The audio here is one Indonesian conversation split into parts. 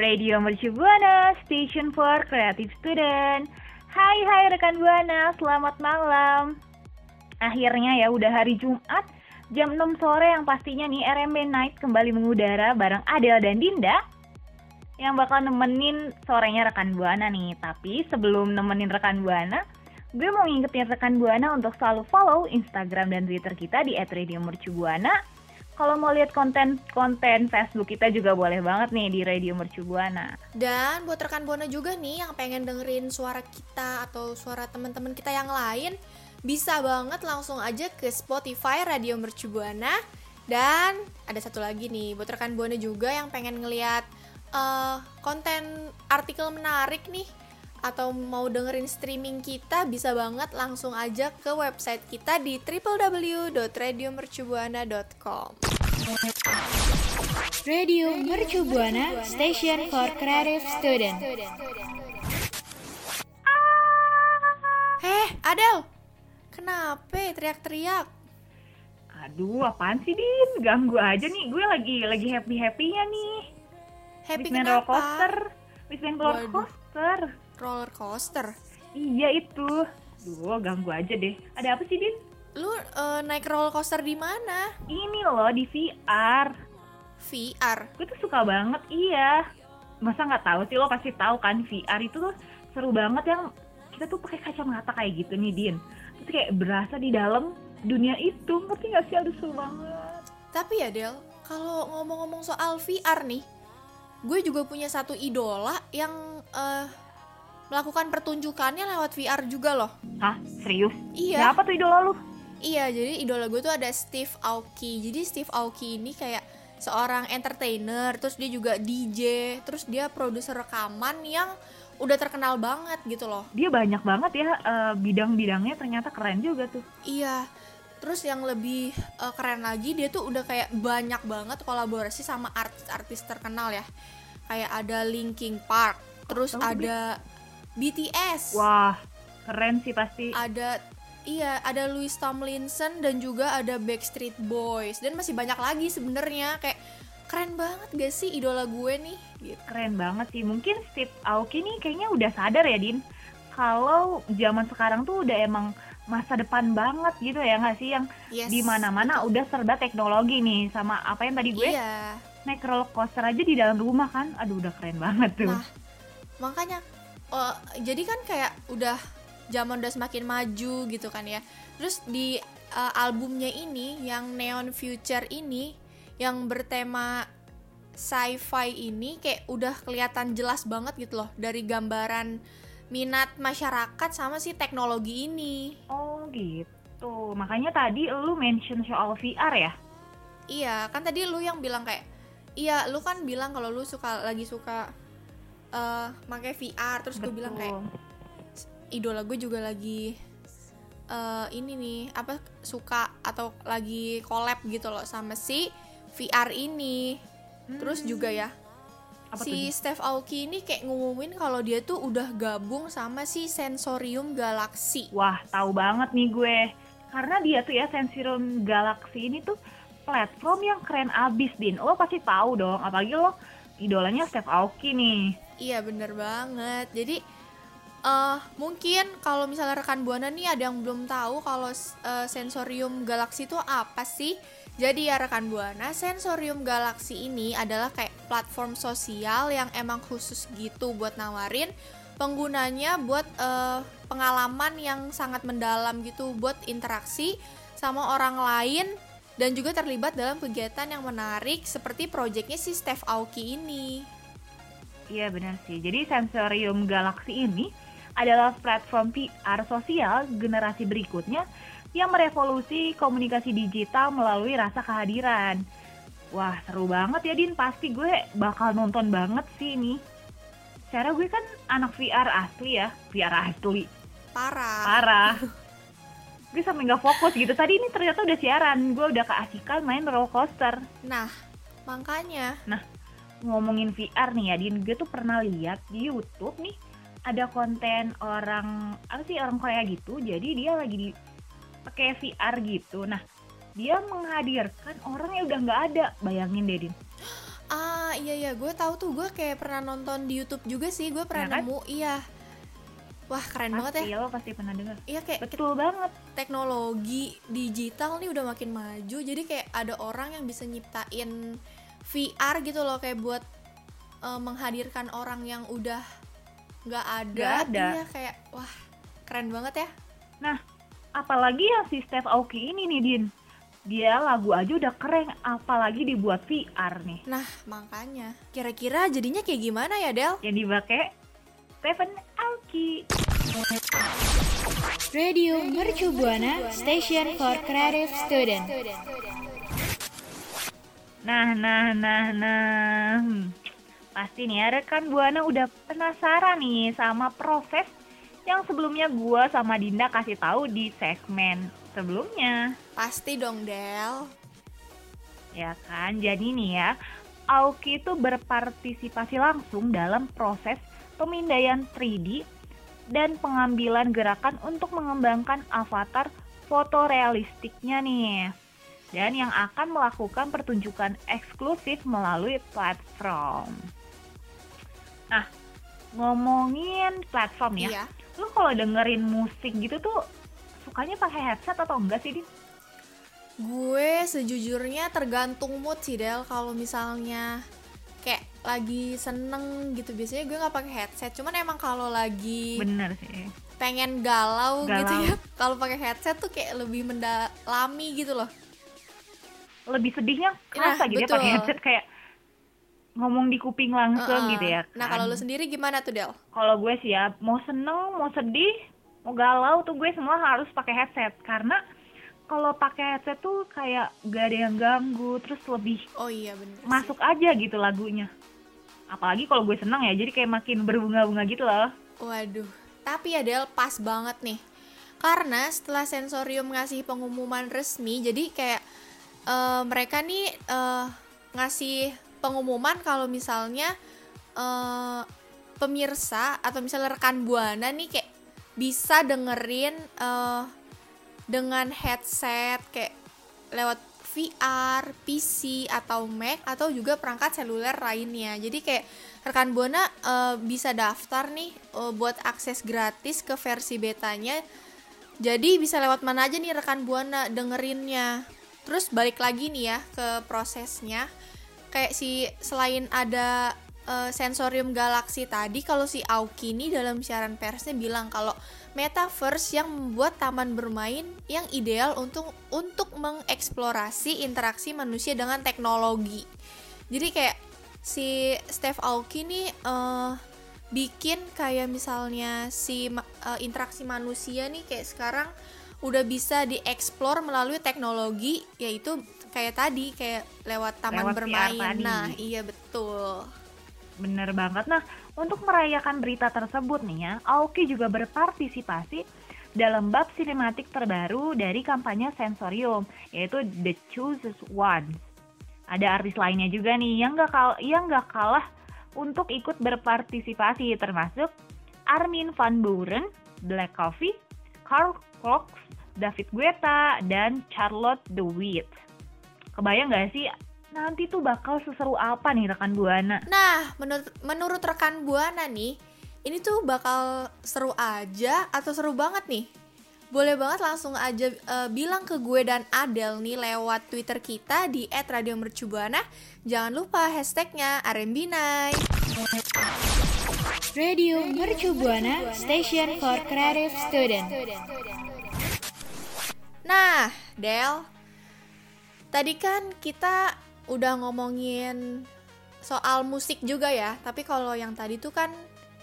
Radio Mercu Buana, Station for Creative Student. Hai hai rekan Buana, selamat malam. Akhirnya ya udah hari Jumat, jam 6 sore yang pastinya nih RMB Night kembali mengudara bareng Adel dan Dinda yang bakal nemenin sorenya rekan Buana nih. Tapi sebelum nemenin rekan Buana, gue mau ngingetin rekan Buana untuk selalu follow Instagram dan Twitter kita di @radiomercubuana. Kalau mau lihat konten-konten Facebook kita juga boleh banget nih di Radio Mercu Buana. Dan buat rekan Buana juga nih yang pengen dengerin suara kita atau suara teman-teman kita yang lain, bisa banget langsung aja ke Spotify Radio Mercu Buana. Dan ada satu lagi nih buat rekan Buana juga yang pengen ngeliat uh, konten artikel menarik nih atau mau dengerin streaming kita bisa banget langsung aja ke website kita di www.radiomercubuana.com. Radio Mercu Buana, Station for Creative Student. Heh, Adel, kenapa teriak-teriak? Aduh, apaan sih Din? Ganggu aja nih. Gue lagi lagi happy happynya nih. Happy Habis main roller kenapa? coaster. Habis main roller coaster. Roller coaster. Iya itu. Duh, ganggu aja deh. Ada apa sih Din? Lu eh, naik roller coaster di mana? Ini loh di VR. VR. Gue tuh suka banget, iya. Masa nggak tahu sih lo pasti tahu kan VR itu tuh seru banget yang kita tuh pakai kacamata kayak gitu nih Din. Terus kayak berasa di dalam dunia itu. Ngerti nggak sih? Aduh seru banget. Tapi ya Del, kalau ngomong-ngomong soal VR nih, gue juga punya satu idola yang eh, melakukan pertunjukannya lewat VR juga loh. Hah? Serius? Iya. Siapa tuh idola lu? Iya, jadi idola gue tuh ada Steve Aoki. Jadi Steve Aoki ini kayak seorang entertainer, terus dia juga DJ, terus dia produser rekaman yang udah terkenal banget gitu loh. Dia banyak banget ya eh, bidang-bidangnya ternyata keren juga tuh. Iya. Terus yang lebih eh, keren lagi dia tuh udah kayak banyak banget kolaborasi sama artis-artis terkenal ya. Kayak ada Linkin Park, terus Bi. ada BTS. Wah, keren sih pasti. Ada iya, ada Louis Tomlinson dan juga ada Backstreet Boys dan masih banyak lagi sebenarnya kayak keren banget gak sih idola gue nih gitu. Keren banget sih. Mungkin Steve Aoki nih kayaknya udah sadar ya, Din. Kalau zaman sekarang tuh udah emang masa depan banget gitu ya nggak sih yang Yes, di mana-mana udah serba teknologi nih sama apa yang tadi gue Iya. naik roller coaster aja di dalam rumah kan. Aduh udah keren banget tuh. Nah, makanya oh, jadi kan kayak udah zaman udah semakin maju gitu kan ya. Terus di uh, albumnya ini yang Neon Future ini yang bertema sci-fi ini kayak udah kelihatan jelas banget gitu loh dari gambaran minat masyarakat sama si teknologi ini. Oh gitu. Makanya tadi lu mention soal VR ya? Iya, kan tadi lu yang bilang kayak iya, lu kan bilang kalau lu suka lagi suka eh pakai VR terus gue bilang kayak idola gue juga lagi eh ini nih apa suka atau lagi collab gitu loh sama si VR ini. Terus juga ya Apa si tuh? Steve Aoki ini kayak ngumumin kalau dia tuh udah gabung sama si Sensorium Galaxy. Wah, tahu banget nih gue. Karena dia tuh ya Sensorium Galaxy ini tuh platform yang keren abis, Din. Lo pasti tahu dong, apalagi lo idolanya Steve Aoki nih. Iya bener banget. Jadi eh mungkin kalau misalnya rekan buana nih ada yang belum tahu kalau eh, Sensorium Galaxy itu apa sih? Jadi ya rekan buana, Sensorium Galaxy ini adalah kayak platform sosial yang emang khusus gitu buat nawarin penggunanya buat eh, pengalaman yang sangat mendalam gitu buat interaksi sama orang lain dan juga terlibat dalam kegiatan yang menarik seperti proyeknya si Steve Aoki ini. Iya benar sih. Jadi Sensorium Galaxy ini adalah platform PR sosial generasi berikutnya yang merevolusi komunikasi digital melalui rasa kehadiran. Wah seru banget ya Din, pasti gue bakal nonton banget sih ini. Secara gue kan anak VR asli ya, VR asli, Parah. parah. gue sampai nggak fokus gitu. Tadi ini ternyata udah siaran, gue udah keasikan main roller coaster. Nah, makanya Ngomongin VR nih ya, Din, gue tuh pernah lihat di YouTube nih ada konten orang apa sih orang Korea gitu. Jadi dia lagi di pakai VR gitu. Nah, dia menghadirkan orang yang udah nggak ada. Bayangin deh, Din. ah iya iya gue tahu tuh gue kayak pernah nonton di YouTube juga sih gue pernah Ya kan? nemu iya. Wah keren banget ya. Pasti lo pasti pernah dengar. Iya kayak Betul banget. teknologi digital nih udah makin maju jadi kayak ada orang yang bisa nyiptain VR gitu loh kayak buat eh, menghadirkan orang yang udah nggak ada, Nggak ada. iya kayak wah keren banget ya Apalagi yang si Steph Aoki ini nih, Din. Dia lagu aja udah keren, apalagi dibuat VR nih. nah makanya kira-kira jadinya kayak gimana ya Del Yang dipakai Stephen Aoki. Radio Mercu Buana Station for Creative Student. Nah, nah, nah, nah. Pasti nih ya rekan Buana udah penasaran nih sama proses yang sebelumnya gua sama Dinda kasih tahu di segmen sebelumnya. pasti dong Del Ya kan? Jadi nih ya, Aoki itu berpartisipasi langsung dalam proses pemindaian 3D dan pengambilan gerakan untuk mengembangkan avatar fotorealistiknya nih. Dan yang akan melakukan pertunjukan eksklusif melalui platform. Nah, ngomongin platform ya, iya lu kalau dengerin musik gitu tuh sukanya pakai headset atau enggak sih, Din? gue sejujurnya tergantung mood sih Del kalau misalnya kayak lagi seneng gitu biasanya gue nggak pakai headset cuman emang kalau lagi Bener sih. pengen galau, gitu Galau. ya kalau pakai headset tuh kayak lebih mendalami gitu loh lebih sedihnya kerasa Nah, gitu ya pakai headset kayak ngomong di kuping langsung Heeh. gitu ya nah kan. kalau lu sendiri gimana tuh Del kalau gue sih ya mau seneng mau sedih mau galau tuh gue semua harus pakai headset karena kalau pakai headset tuh kayak gak ada yang ganggu terus lebih oh iya bener sih. masuk aja gitu lagunya apalagi kalau gue seneng ya jadi kayak makin berbunga-bunga gitu loh Waduh, tapi ya Del pas banget nih. Karena setelah sensorium ngasih pengumuman resmi, jadi kayak eh, mereka nih eh, ngasih pengumuman kalau misalnya eh, pemirsa atau misalnya rekan buana nih kayak bisa dengerin eh, dengan headset kayak lewat VR, PC atau Mac atau juga perangkat seluler lainnya. Jadi kayak rekan buana eh, bisa daftar nih eh, buat akses gratis ke versi betanya. Jadi bisa lewat mana aja nih rekan buana dengerinnya. Terus balik lagi nih ya ke prosesnya. Kayak si selain ada eh, sensorium galaksi tadi, kalau si Aoki ini dalam siaran persnya bilang kalau metaverse yang membuat taman bermain yang ideal untuk untuk mengeksplorasi interaksi manusia dengan teknologi. Jadi kayak si Steph Aoki nih eh, bikin kayak misalnya si eh, interaksi manusia nih kayak sekarang udah bisa dieksplor melalui teknologi yaitu kayak tadi kayak lewat taman Lewat bermain. tadi. Nah, iya betul. Bener banget. Nah, untuk merayakan berita tersebut nih ya, Aoki juga berpartisipasi dalam bab sinematik terbaru dari kampanye Sensorium, yaitu The Chooses One. Ada artis lainnya juga nih yang gak, kal yang gak kalah untuk ikut berpartisipasi, termasuk Armin van Buuren, Black Coffee, Carl Cox, David Guetta, dan Charlotte DeWitt. Kebayang gak sih nanti tuh bakal seseru apa nih rekan Buana? Nah, menurut menurut rekan Buana nih, ini tuh bakal seru aja atau seru banget nih? Boleh banget langsung aja eh, bilang ke gue dan Adel nih lewat Twitter kita di @radiomercubuana. Jangan lupa hashtagnya RMB Night. Radio Mercu Buana Station for Creative Student. Nah, Del, tadi kan kita udah ngomongin soal musik juga ya, tapi kalau yang tadi tuh kan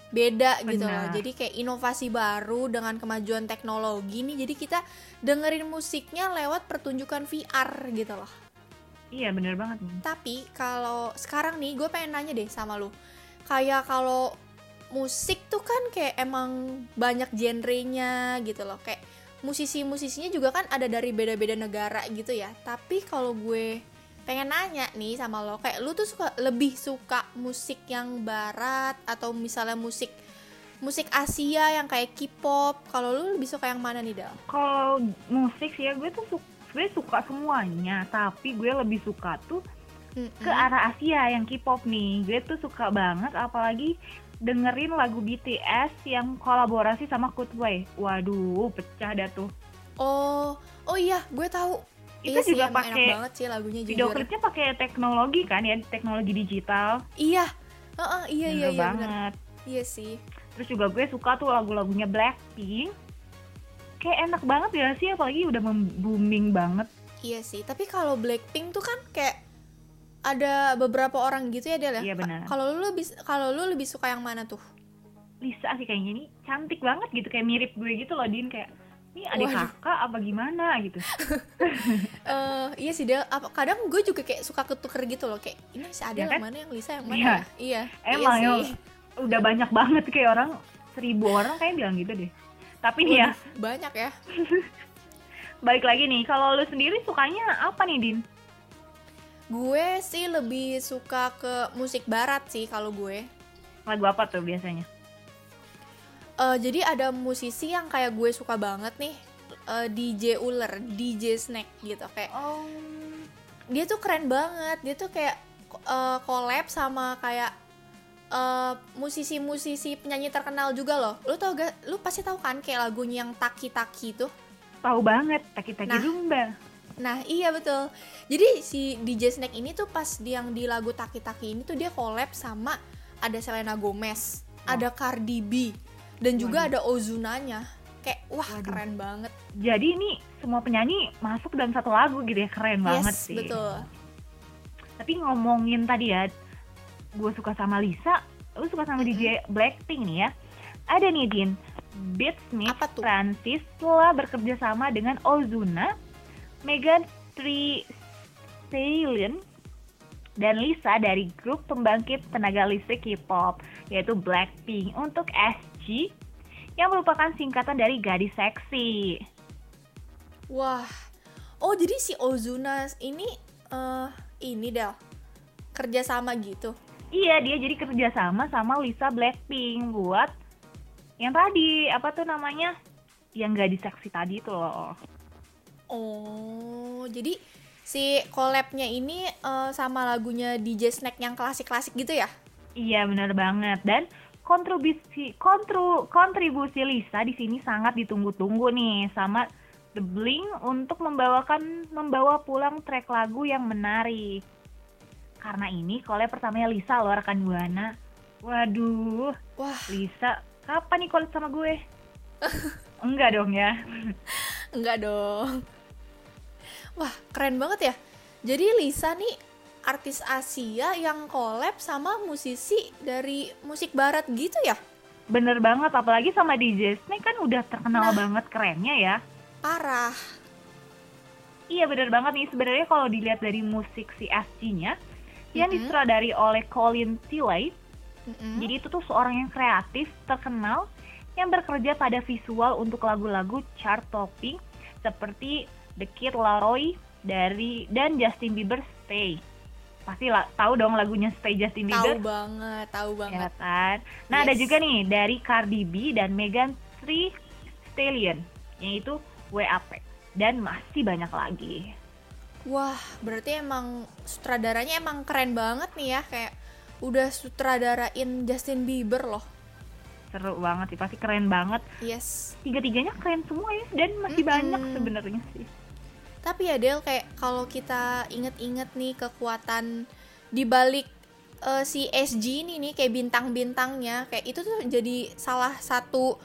beda gitu loh. Benar. Jadi kayak inovasi baru dengan kemajuan teknologi nih. Jadi kita dengerin musiknya lewat pertunjukan VR gitu loh. Iya bener banget nih. Tapi kalau sekarang nih gue pengen nanya deh sama lu. Kayak kalau musik tuh kan kayak emang banyak genrenya gitu loh. Kayak musisi-musisinya juga kan ada dari beda-beda negara gitu ya. Tapi kalau gue pengen nanya nih sama lo, kayak lu tuh suka lebih suka musik yang barat atau misalnya musik musik Asia yang kayak K-pop. Kalau lu lebih suka yang mana nih, Dal? Kalau musik sih ya gue tuh su- sebenarnya suka semuanya, tapi gue lebih suka tuh ke arah Asia yang K-pop nih. Gue tuh suka banget apalagi dengerin lagu BTS yang kolaborasi sama Coldplay. Waduh, pecah dah tuh. Oh, oh iya, gue tahu. Itu iya juga pakai banget sih lagunya Video jujur. klipnya pakai teknologi kan ya, teknologi digital. Iya. Heeh, iya iya Bener iya banget. bener. Iya sih. Terus juga gue suka tuh lagu-lagunya Blackpink. Kayak enak banget ya sih, apalagi udah booming banget. Iya sih. Tapi kalau Blackpink tuh kan kayak ada beberapa orang gitu ya Del ya. Iya, benar. Ka- Kalau lu lebih kalau lu lebih suka yang mana tuh? Lisa sih kayaknya nih cantik banget gitu, kayak mirip gue gitu loh, Din kayak ini adik Waduh. kakak apa gimana gitu. Eh iya sih Del. Apa kadang gue juga kayak suka ketuker gitu loh kayak ini si Adele Iya kan? yang mana yang Lisa yang mana? Iya. ya? Iya. Emang iya emang sih. udah banyak banget kayak orang seribu orang kayak bilang gitu deh. Tapi nih ya, banyak ya. balik lagi nih, kalau lu sendiri sukanya apa nih, Din? Gue sih lebih suka ke musik barat sih kalau gue. Lagu apa tuh biasanya? Eh, jadi ada musisi yang kayak gue suka banget nih eh, DJ Uler, DJ Snack gitu kayak Oh, dia tuh keren banget dia tuh kayak eh, collab sama kayak eh, musisi-musisi penyanyi terkenal juga loh lu tau gak lu pasti tahu kan kayak lagunya yang Taki Taki tuh tahu banget, taki-taki Nah. Zumba. Nah iya betul. Jadi si DJ Snack ini tuh pas yang di lagu Taki Taki ini tuh dia collab sama ada Selena Gomez ada Cardi B dan juga ada Ozunanya. Kayak wah Waduh. keren banget. Jadi ini semua penyanyi masuk dalam satu lagu gitu ya, keren banget yes sih. betul. Tapi ngomongin tadi ya, gue suka sama Lisa, lu suka sama DJ Blackpink nih ya. Ada nih Din, Beatsmith? Francis telah bekerja sama dengan Ozuna, Megan Thee Stallion, dan Lisa dari grup pembangkit tenaga listrik K-pop yaitu Blackpink untuk SG yang merupakan singkatan dari gadis seksi. Wah, oh jadi si Ozuna ini eh ini Del kerja sama gitu. Iya, dia jadi kerja sama sama Lisa Blackpink buat yang tadi apa tuh namanya? Yang gadis seksi tadi tuh loh. Oh, jadi si collabnya ini eh, sama lagunya DJ Snack yang klasik-klasik gitu ya? Iya, benar banget. Dan kontribusi kontru, kontribusi Lisa di sini sangat ditunggu-tunggu nih sama The Blink untuk membawakan membawa pulang track lagu yang menarik. Karena ini collab pertamanya Lisa loh rekan Buana. Waduh, Wah, Lisa, kapan nih collab sama gue? Enggak dong ya. enggak dong. Wah, keren banget ya. Jadi Lisa nih artis Asia yang collab sama musisi dari musik barat gitu ya? Bener banget, apalagi sama DJ Snake kan udah terkenal Nah. banget kerennya ya. Parah. Iya bener banget nih, sebenarnya kalau dilihat dari musik si SG-nya, yang Mhm. disutradari oleh Colin Tilley, Mm-mm. jadi itu tuh seorang yang kreatif, terkenal, yang bekerja pada visual untuk lagu-lagu chart topping seperti The Kid Laroi dari dan Justin Bieber Stay. Pasti lah tahu dong lagunya Stay Justin Tahu Bieber. banget, tahu Ya banget. kan? Nah, ada Yes. juga nih dari Cardi B dan Megan Thee Stallion, yaitu WAP. Dan masih banyak lagi. Wah, berarti emang sutradaranya emang keren banget nih ya, kayak udah sutradarain Justin Bieber loh. Seru banget sih, pasti keren banget. Yes. Tiga-tiganya keren semua ya, dan masih Mm-mm. banyak sebenarnya sih. Tapi ya Del, kayak kalau kita inget-inget nih kekuatan di balik eh, si SG ini nih kayak bintang-bintangnya, kayak itu tuh jadi salah satu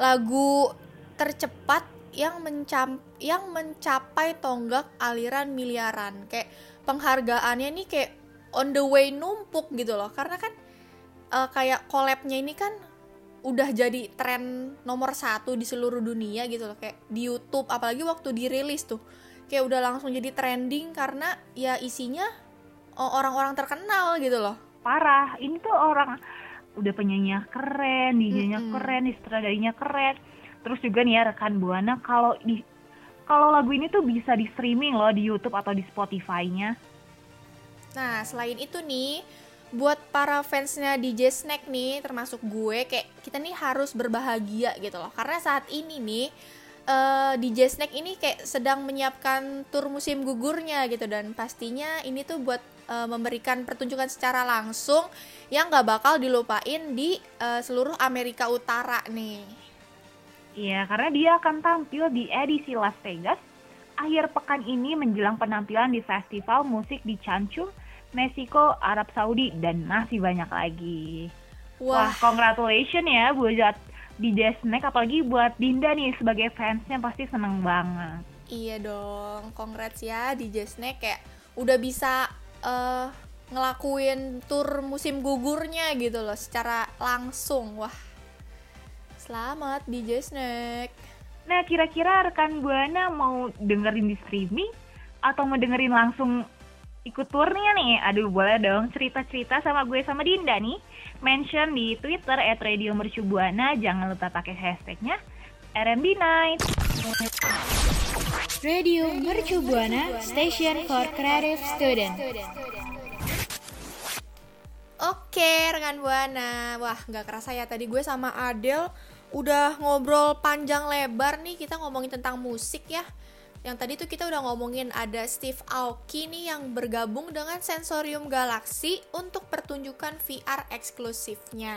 lagu tercepat yang mencam yang mencapai tonggak aliran miliaran. Kayak penghargaannya nih kayak on the way numpuk gitu loh. Karena kan eh, kayak collabnya ini kan udah jadi tren nomor satu di seluruh dunia gitu loh kayak di YouTube apalagi waktu dirilis tuh kayak udah langsung jadi trending karena ya isinya orang-orang terkenal gitu loh. Parah, ini tuh orang udah penyanyinya keren, DJ-nya Mm-mm. keren, istradarinya keren. Terus juga nih ya rekan Buana kalau di kalau lagu ini tuh bisa di streaming loh di YouTube atau di Spotify-nya. Nah, selain itu nih, buat para fansnya DJ Snack nih, termasuk gue, kayak kita nih harus berbahagia gitu loh. Karena saat ini nih, eh, DJ Snack ini kayak sedang menyiapkan tur musim gugurnya gitu dan pastinya ini tuh buat eh, memberikan pertunjukan secara langsung yang gak bakal dilupain di eh, seluruh Amerika Utara nih. Iya, karena dia akan tampil di edisi Las Vegas akhir pekan ini menjelang penampilan di festival musik di Cancun, Meksiko, Arab Saudi, dan masih banyak lagi. Wah, Wah, congratulations ya DJ Snack, apalagi buat Dinda nih sebagai fansnya pasti seneng banget. Iya dong, congrats ya DJ Snack kayak udah bisa eh ngelakuin tur musim gugurnya gitu loh secara langsung. Wah. Selamat DJ Snack. Nah, kira-kira rekan Buana mau dengerin di streaming atau mau dengerin langsung ikut turnya nih? Aduh, boleh dong cerita-cerita sama gue sama Dinda nih. Mention di Twitter at Radio Mercubuana, jangan lupa pakai hashtagnya RMB Night. Radio Mercu Buana Station for Creative Student. Oke, rekan Buana. Wah, nggak kerasa ya tadi gue sama Adel udah ngobrol panjang lebar nih kita ngomongin tentang musik ya. Yang tadi tuh kita udah ngomongin ada Steve Aoki nih yang bergabung dengan Sensorium Galaxy untuk pertunjukan VR eksklusifnya.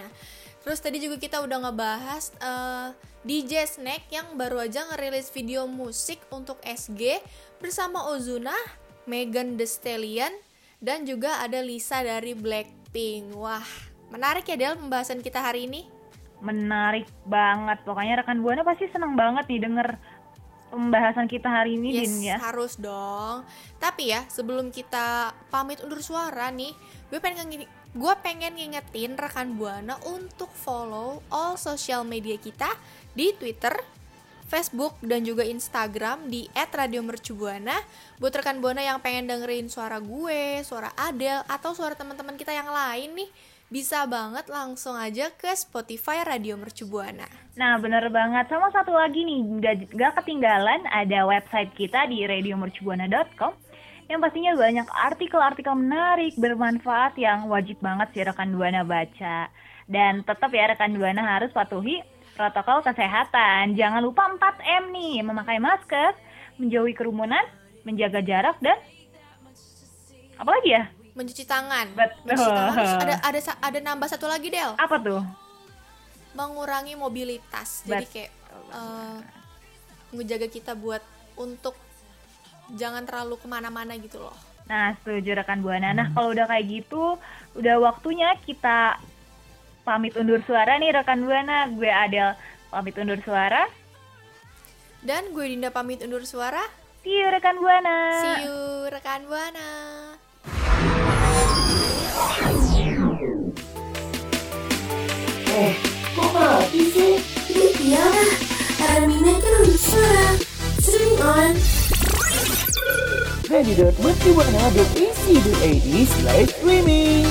Terus tadi juga kita udah ngebahas eh, DJ Snack yang baru aja ngerilis video musik untuk SG bersama Ozuna, Megan Thee Stallion, dan juga ada Lisa dari Blackpink. Wah, menarik ya Del pembahasan kita hari ini. Menarik banget. Pokoknya rekan Buana pasti seneng banget nih denger pembahasan kita hari ini, Yes, Din ya. harus dong. Tapi ya, sebelum kita pamit undur suara nih, gue pengen gue pengen ngingetin rekan Buana untuk follow all social media kita di Twitter, Facebook dan juga Instagram di @radiomercubuana. Buat rekan Buana yang pengen dengerin suara gue, suara Adele atau suara teman-teman kita yang lain nih, bisa banget langsung aja ke Spotify Radio Mercu Buana. Nah, bener banget. Sama satu lagi nih, gak, gak ketinggalan ada website kita di radiomercubuana.com yang pastinya banyak artikel-artikel menarik, bermanfaat yang wajib banget sih rekan Buana baca. Dan tetap ya rekan Buana harus patuhi protokol kesehatan. Jangan lupa 4M nih, memakai masker, menjauhi kerumunan, menjaga jarak, dan apa lagi ya? Mencuci tangan. Betul. Mencuci tangan. Terus ada ada ada nambah satu lagi Del. Apa tuh? mengurangi mobilitas jadi Bet- kayak eh, ngejaga kita buat untuk jangan terlalu ke mana-mana gitu loh Nah, setuju rekan Buana. Nah, kalau udah kayak gitu, udah waktunya kita pamit undur suara nih rekan Buana. Gue Adel pamit undur suara. dan gue Dinda pamit undur suara See you rekan Buana. see you rekan buana Eh, kok mati sih? Iyalah, Armina kan udah suara. Streaming on. Radio.mercubuana.ac.id slash streaming.